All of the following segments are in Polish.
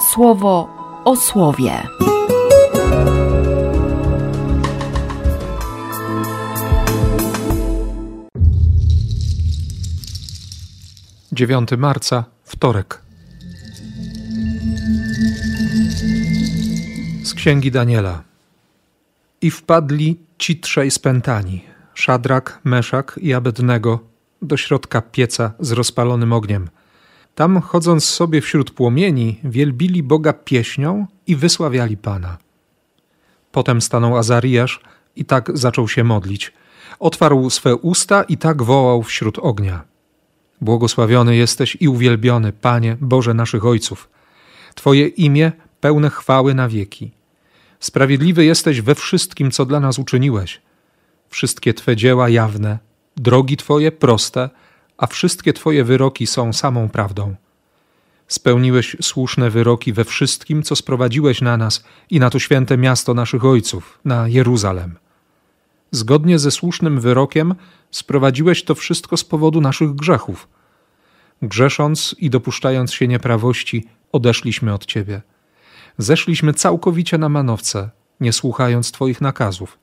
słowo o słowie. Dziewiąty marca, wtorek. Z księgi Daniela. I wpadli ci trzej spętani, Szadrak, Meszak i Abednego, do środka pieca z rozpalonym ogniem. Tam, chodząc sobie wśród płomieni, wielbili Boga pieśnią i wysławiali Pana. Potem stanął Azariasz i tak zaczął się modlić. Otwarł swe usta i tak wołał wśród ognia. Błogosławiony jesteś i uwielbiony, Panie, Boże naszych Ojców. Twoje imię pełne chwały na wieki. Sprawiedliwy jesteś we wszystkim, co dla nas uczyniłeś. Wszystkie Twe dzieła jawne, drogi Twoje proste, a wszystkie Twoje wyroki są samą prawdą. Spełniłeś słuszne wyroki we wszystkim, co sprowadziłeś na nas i na to święte miasto naszych ojców, na Jeruzalem. Zgodnie ze słusznym wyrokiem sprowadziłeś to wszystko z powodu naszych grzechów. Grzesząc i dopuszczając się nieprawości, odeszliśmy od Ciebie. Zeszliśmy całkowicie na manowce, nie słuchając Twoich nakazów.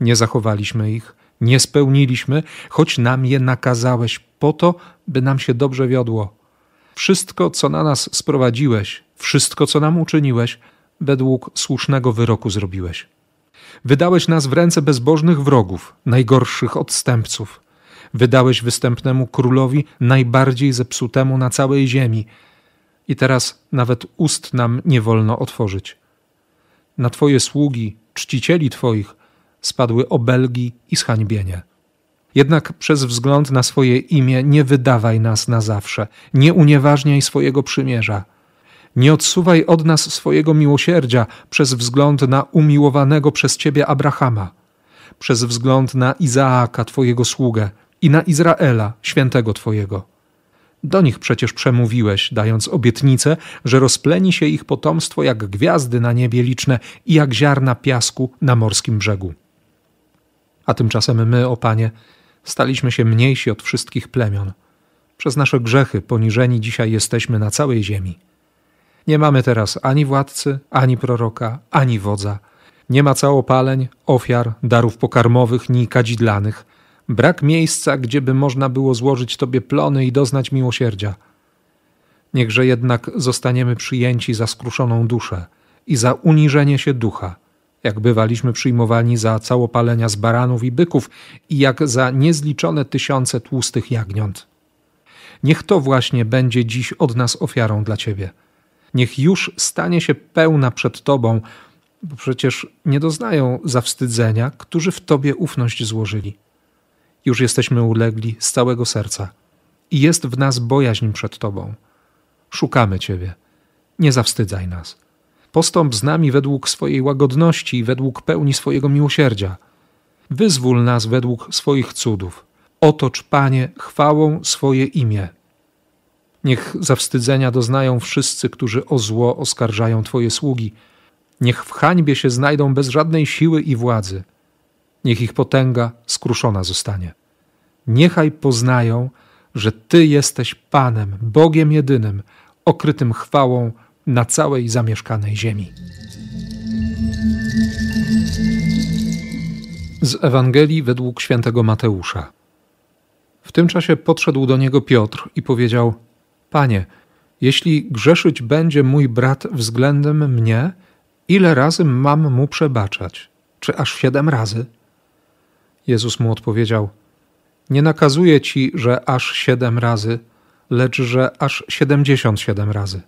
Nie zachowaliśmy ich, nie spełniliśmy, choć nam je nakazałeś, po to, by nam się dobrze wiodło. Wszystko, co na nas sprowadziłeś, wszystko, co nam uczyniłeś, według słusznego wyroku zrobiłeś. Wydałeś nas w ręce bezbożnych wrogów, najgorszych odstępców. Wydałeś występnemu królowi, najbardziej zepsutemu na całej ziemi. I teraz nawet ust nam nie wolno otworzyć. Na Twoje sługi, czcicieli Twoich, spadły obelgi i zhańbienie. Jednak przez wzgląd na swoje imię nie wydawaj nas na zawsze, nie unieważniaj swojego przymierza. Nie odsuwaj od nas swojego miłosierdzia przez wzgląd na umiłowanego przez Ciebie Abrahama, przez wzgląd na Izaaka, Twojego sługę, i na Izraela, świętego Twojego. Do nich przecież przemówiłeś, dając obietnicę, że rozpleni się ich potomstwo jak gwiazdy na niebie liczne i jak ziarna piasku na morskim brzegu. A tymczasem my, o Panie, staliśmy się mniejsi od wszystkich plemion. Przez nasze grzechy poniżeni dzisiaj jesteśmy na całej ziemi. Nie mamy teraz ani władcy, ani proroka, ani wodza. Nie ma całopaleń, ofiar, darów pokarmowych ni kadzidlanych. Brak miejsca, gdzieby można było złożyć Tobie plony i doznać miłosierdzia. Niechże jednak zostaniemy przyjęci za skruszoną duszę i za uniżenie się ducha – jak bywaliśmy przyjmowani za całopalenia z baranów i byków i jak za niezliczone tysiące tłustych jagniąt. Niech to właśnie będzie dziś od nas ofiarą dla Ciebie. Niech już stanie się pełna przed Tobą, bo przecież nie doznają zawstydzenia, którzy w Tobie ufność złożyli. Już jesteśmy ulegli z całego serca i jest w nas bojaźń przed Tobą. Szukamy Ciebie. Nie zawstydzaj nas. Postąp z nami według swojej łagodności i według pełni swojego miłosierdzia. Wyzwól nas według swoich cudów. Otocz, Panie, chwałą swoje imię. Niech zawstydzenia doznają wszyscy, którzy o zło oskarżają Twoje sługi. Niech w hańbie się znajdą bez żadnej siły i władzy. Niech ich potęga skruszona zostanie. Niechaj poznają, że Ty jesteś Panem, Bogiem jedynym, okrytym chwałą na całej zamieszkanej ziemi. Z Ewangelii według świętego Mateusza. W tym czasie podszedł do niego Piotr i powiedział: Panie, jeśli grzeszyć będzie mój brat względem mnie, ile razy mam mu przebaczać? Czy aż siedem razy? Jezus mu odpowiedział: Nie nakazuję ci, że aż siedem razy, lecz że aż siedemdziesiąt siedem razy.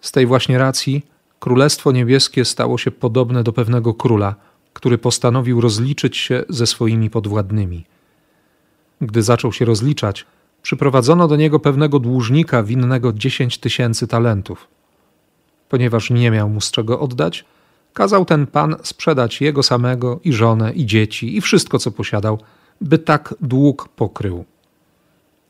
Z tej właśnie racji Królestwo Niebieskie stało się podobne do pewnego króla, który postanowił rozliczyć się ze swoimi podwładnymi. Gdy zaczął się rozliczać, przyprowadzono do niego pewnego dłużnika winnego dziesięć tysięcy talentów. Ponieważ nie miał mu z czego oddać, kazał ten pan sprzedać jego samego i żonę i dzieci i wszystko, co posiadał, by tak dług pokrył.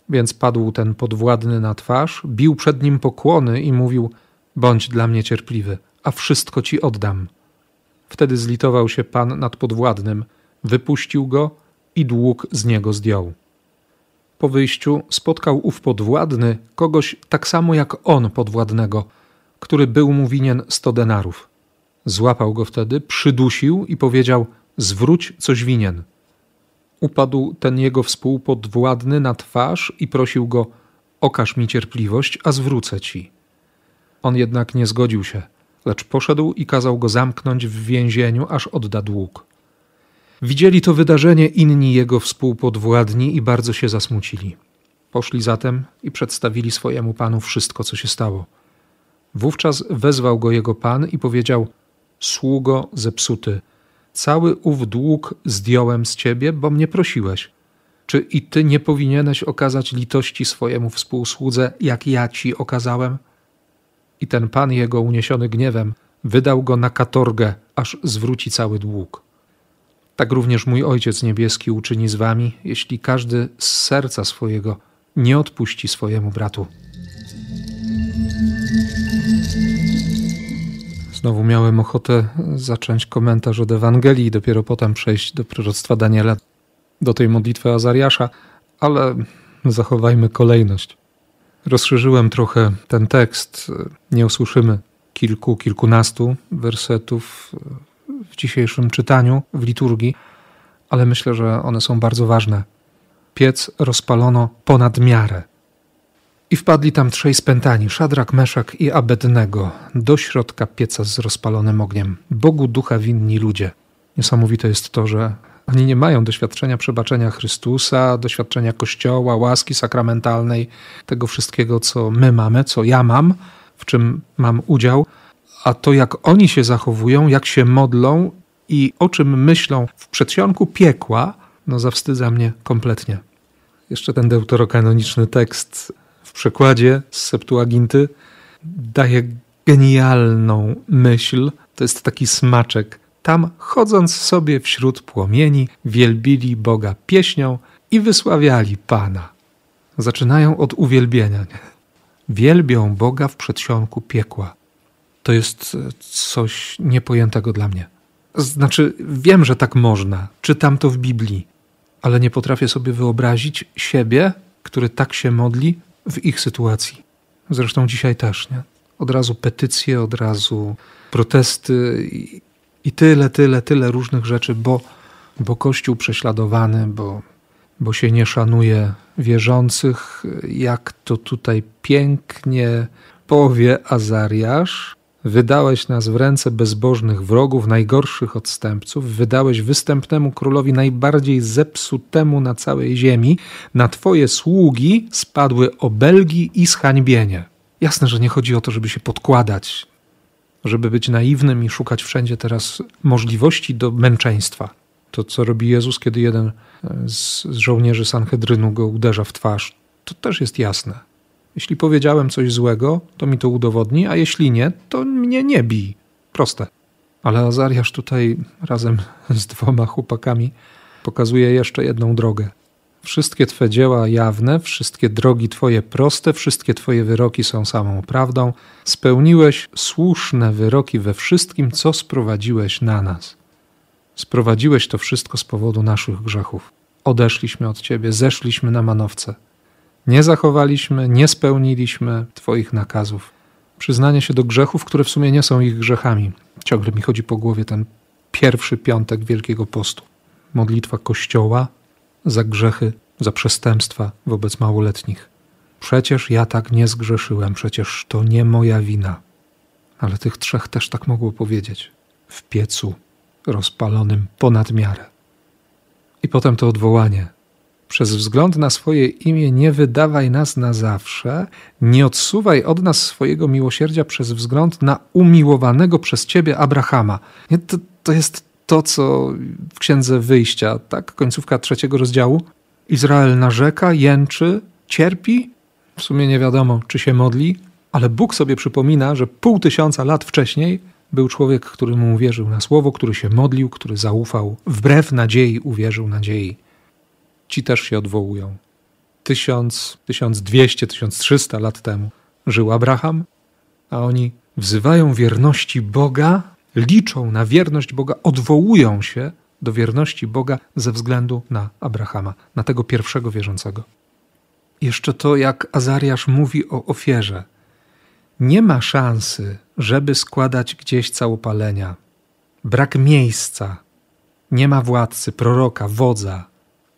Więc padł ten podwładny na twarz, bił przed nim pokłony i mówił – Bądź dla mnie cierpliwy, a wszystko ci oddam. Wtedy zlitował się pan nad podwładnym, wypuścił go i dług z niego zdjął. Po wyjściu spotkał ów podwładny kogoś tak samo jak on podwładnego, który był mu winien sto denarów. Złapał go wtedy, przydusił i powiedział: Zwróć coś winien. Upadł ten jego współpodwładny na twarz i prosił go: Okaż mi cierpliwość, a zwrócę ci. On jednak nie zgodził się, lecz poszedł i kazał go zamknąć w więzieniu, aż odda dług. Widzieli to wydarzenie inni jego współpodwładni i bardzo się zasmucili. Poszli zatem i przedstawili swojemu panu wszystko, co się stało. Wówczas wezwał go jego pan i powiedział: Sługo zepsuty, cały ów dług zdjąłem z ciebie, bo mnie prosiłeś. Czy i ty nie powinieneś okazać litości swojemu współsłudze, jak ja ci okazałem? I ten pan jego, uniesiony gniewem, wydał go na katorgę, aż zwróci cały dług. Tak również mój Ojciec Niebieski uczyni z wami, jeśli każdy z serca swojego nie odpuści swojemu bratu. Znowu miałem ochotę zacząć komentarz od Ewangelii i dopiero potem przejść do proroctwa Daniela, do tej modlitwy Azariasza, ale zachowajmy kolejność. Rozszerzyłem trochę ten tekst. Nie usłyszymy kilku, kilkunastu wersetów w dzisiejszym czytaniu, w liturgii, ale myślę, że one są bardzo ważne. Piec rozpalono ponad miarę. I wpadli tam trzej spętani, Szadrak, Meszak i Abednego, do środka pieca z rozpalonym ogniem. Bogu ducha winni ludzie. Niesamowite jest to, że oni nie mają doświadczenia przebaczenia Chrystusa, doświadczenia Kościoła, łaski sakramentalnej, tego wszystkiego, co my mamy, co ja mam, w czym mam udział, a to, jak oni się zachowują, jak się modlą i o czym myślą w przedsionku piekła, no zawstydza mnie kompletnie. Jeszcze ten deuterokanoniczny tekst w przekładzie z Septuaginty daje genialną myśl. To jest taki smaczek. Tam, chodząc sobie wśród płomieni, wielbili Boga pieśnią i wysławiali Pana. Zaczynają od uwielbienia. Wielbią Boga w przedsionku piekła. To jest coś niepojętego dla mnie. Znaczy, wiem, że tak można, czytam to w Biblii, ale nie potrafię sobie wyobrazić siebie, który tak się modli w ich sytuacji. Zresztą dzisiaj też, nie? Od razu petycje, od razu protesty i tyle, tyle, tyle różnych rzeczy, bo, bo Kościół prześladowany, bo, bo się nie szanuje wierzących, jak to tutaj pięknie powie Azariasz, Wydałeś nas w ręce bezbożnych wrogów, najgorszych odstępców, wydałeś występnemu królowi najbardziej zepsutemu na całej ziemi. Na twoje sługi spadły obelgi i zhańbienie. Jasne, że nie chodzi o to, żeby się podkładać, żeby być naiwnym i szukać wszędzie teraz możliwości do męczeństwa. To, co robi Jezus, kiedy jeden z żołnierzy Sanhedrynu go uderza w twarz, to też jest jasne. Jeśli powiedziałem coś złego, to mi to udowodni, a jeśli nie, to mnie nie bij. Proste. Ale Azariasz tutaj razem z dwoma chłopakami pokazuje jeszcze jedną drogę. Wszystkie Twe dzieła jawne, wszystkie drogi Twoje proste, wszystkie Twoje wyroki są samą prawdą. Spełniłeś słuszne wyroki we wszystkim, co sprowadziłeś na nas. Sprowadziłeś to wszystko z powodu naszych grzechów. Odeszliśmy od Ciebie, zeszliśmy na manowce. Nie zachowaliśmy, nie spełniliśmy Twoich nakazów. Przyznanie się do grzechów, które w sumie nie są ich grzechami. Ciągle mi chodzi po głowie ten pierwszy piątek Wielkiego Postu. Modlitwa Kościoła za grzechy, za przestępstwa wobec małoletnich. Przecież ja tak nie zgrzeszyłem, przecież to nie moja wina. Ale tych trzech też tak mogło powiedzieć. W piecu rozpalonym ponad miarę. I potem to odwołanie przez wzgląd na swoje imię nie wydawaj nas na zawsze, nie odsuwaj od nas swojego miłosierdzia przez wzgląd na umiłowanego przez Ciebie Abrahama. Nie, to, to jest to, co w Księdze Wyjścia, tak? Końcówka trzeciego rozdziału. Izrael narzeka, jęczy, cierpi. W sumie nie wiadomo, czy się modli, ale Bóg sobie przypomina, że pół tysiąca lat wcześniej był człowiek, który mu uwierzył na słowo, który się modlił, który zaufał, wbrew nadziei uwierzył nadziei ci też się odwołują. Tysiąc, tysiąc dwieście, tysiąc trzysta lat temu żył Abraham, a oni wzywają wierności Boga, liczą na wierność Boga, odwołują się do wierności Boga ze względu na Abrahama, na tego pierwszego wierzącego. Jeszcze to, jak Azariasz mówi o ofierze. Nie ma szansy, żeby składać gdzieś całopalenia. Brak miejsca. Nie ma władcy, proroka, wodza.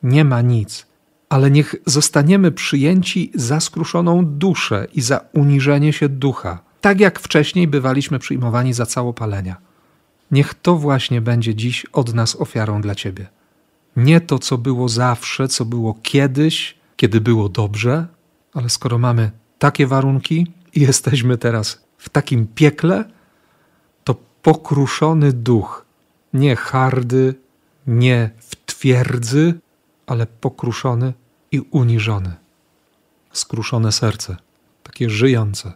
Nie ma nic. Ale niech zostaniemy przyjęci za skruszoną duszę i za uniżenie się ducha, tak jak wcześniej bywaliśmy przyjmowani za całopalenia. Niech to właśnie będzie dziś od nas ofiarą dla Ciebie. Nie to, co było zawsze, co było kiedyś, kiedy było dobrze, ale skoro mamy takie warunki i jesteśmy teraz w takim piekle, to pokruszony duch, nie hardy, nie w twierdzy, ale pokruszony i uniżony. Skruszone serce, takie żyjące,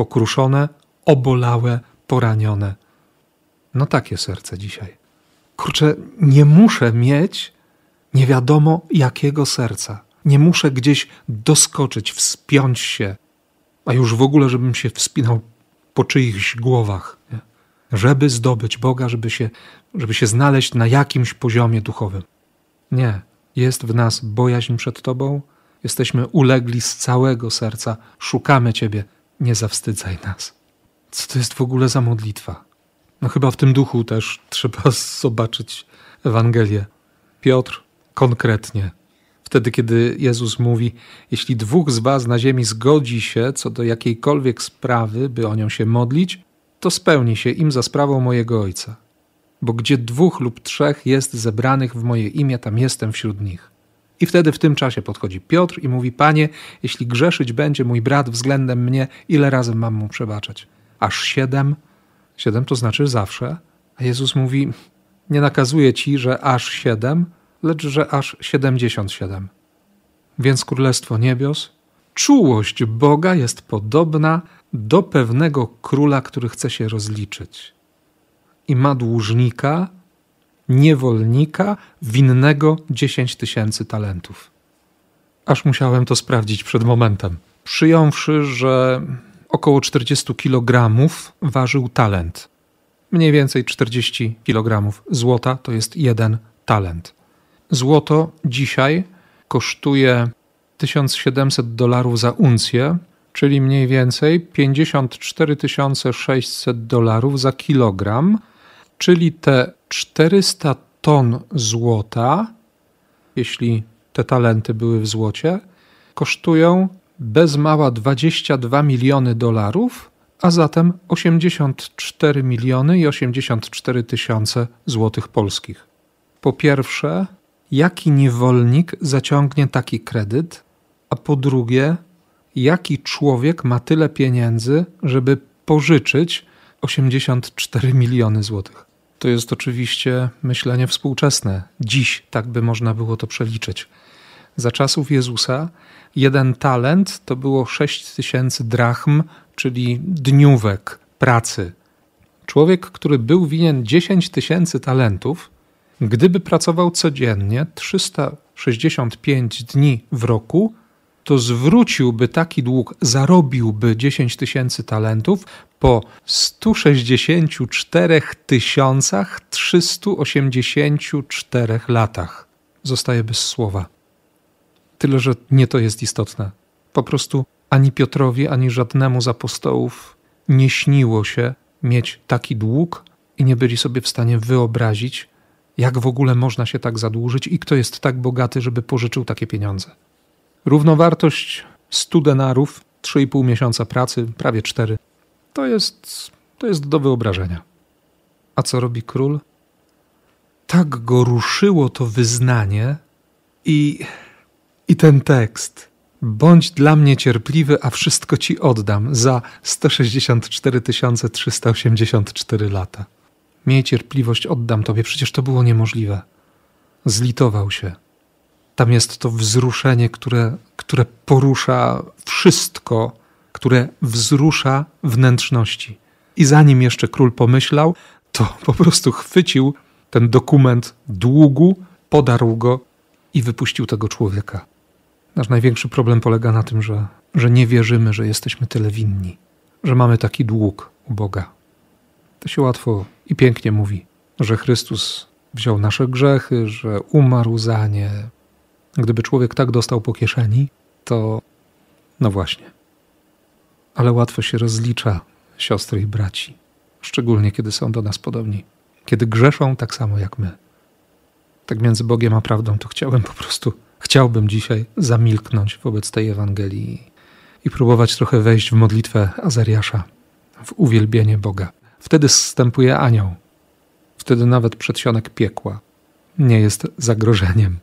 pokruszone, obolałe, poranione. No takie serce dzisiaj. Kurczę, nie muszę mieć nie wiadomo jakiego serca. Nie muszę gdzieś doskoczyć, wspiąć się, a już w ogóle, żebym się wspinał po czyichś głowach, nie? żeby zdobyć Boga, żeby się, żeby się znaleźć na jakimś poziomie duchowym. Nie, jest w nas bojaźń przed Tobą, jesteśmy ulegli z całego serca, szukamy Ciebie, nie zawstydzaj nas. Co to jest w ogóle za modlitwa? No chyba w tym duchu też trzeba zobaczyć Ewangelię. Piotr konkretnie. Wtedy, kiedy Jezus mówi: Jeśli dwóch z was na ziemi zgodzi się co do jakiejkolwiek sprawy, by o nią się modlić, to spełni się im za sprawą mojego Ojca. Bo gdzie dwóch lub trzech jest zebranych w moje imię, tam jestem wśród nich. I wtedy w tym czasie podchodzi Piotr i mówi: Panie, jeśli grzeszyć będzie mój brat względem mnie, ile razy mam mu przebaczać? Aż siedem? Siedem to znaczy zawsze. A Jezus mówi: Nie nakazuję ci, że aż siedem, lecz że aż siedemdziesiąt siedem. Więc Królestwo Niebios, czułość Boga jest podobna do pewnego króla, który chce się rozliczyć. I ma dłużnika, niewolnika, winnego dziesięć tysięcy talentów. Aż musiałem to sprawdzić przed momentem. Przyjąwszy, że około 40 kg ważył talent. Mniej więcej 40 kg złota to jest jeden talent. Złoto dzisiaj kosztuje 1700 dolarów za uncję, czyli mniej więcej 54 600 dolarów za kilogram, czyli te 400 ton złota, jeśli te talenty były w złocie, kosztują bez mała 22 miliony dolarów, a zatem 84 miliony i 84 tysiące złotych polskich. Po pierwsze, jaki niewolnik zaciągnie taki kredyt, a po drugie, jaki człowiek ma tyle pieniędzy, żeby pożyczyć 84 miliony złotych. To jest oczywiście myślenie współczesne. Dziś tak by można było to przeliczyć. Za czasów Jezusa jeden talent to było 6 tysięcy drachm, czyli dniówek pracy. Człowiek, który był winien 10 tysięcy talentów, Gdyby pracował codziennie 365 dni w roku, to zwróciłby taki dług, zarobiłby 10 tysięcy talentów po 164 384 latach. Zostaje bez słowa. Tyle, że nie to jest istotne. Po prostu ani Piotrowi, ani żadnemu z apostołów nie śniło się mieć taki dług i nie byli sobie w stanie wyobrazić, jak w ogóle można się tak zadłużyć i kto jest tak bogaty, żeby pożyczył takie pieniądze? Równowartość 100 denarów, 3,5 miesiąca pracy, prawie 4. To jest, to jest do wyobrażenia. A co robi król? Tak go ruszyło to wyznanie i, i ten tekst. Bądź dla mnie cierpliwy, a wszystko ci oddam za 164 384 lata. Miej cierpliwość, oddam Tobie, przecież to było niemożliwe. Zlitował się. Tam jest to wzruszenie, które, które porusza wszystko, które wzrusza wnętrzności. I zanim jeszcze król pomyślał, to po prostu chwycił ten dokument długu, podarł go i wypuścił tego człowieka. Nasz największy problem polega na tym, że, że nie wierzymy, że jesteśmy tyle winni, że mamy taki dług u Boga. To się łatwo i pięknie mówi, że Chrystus wziął nasze grzechy, że umarł za nie. Gdyby człowiek tak dostał po kieszeni, to no właśnie. ale łatwo się rozlicza siostry i braci, szczególnie kiedy są do nas podobni, kiedy grzeszą tak samo jak my. Tak między Bogiem a prawdą to chciałem po prostu, chciałbym dzisiaj zamilknąć wobec tej Ewangelii i próbować trochę wejść w modlitwę Azariasza, w uwielbienie Boga. Wtedy zstępuje anioł. Wtedy nawet przedsionek piekła nie jest zagrożeniem.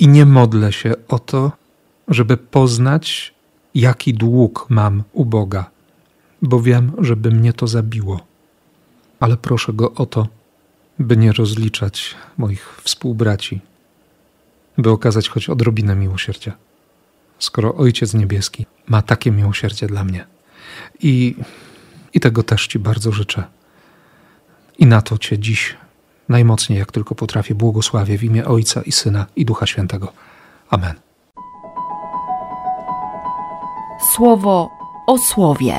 I nie modlę się o to, żeby poznać, jaki dług mam u Boga, bo wiem, żeby mnie to zabiło. Ale proszę Go o to, by nie rozliczać moich współbraci, by okazać choć odrobinę miłosierdzia, skoro Ojciec Niebieski ma takie miłosierdzie dla mnie. I, i tego też Ci bardzo życzę. I na to Cię dziś najmocniej, jak tylko potrafię, błogosławię w imię Ojca i Syna i Ducha Świętego. Amen. Słowo o słowie.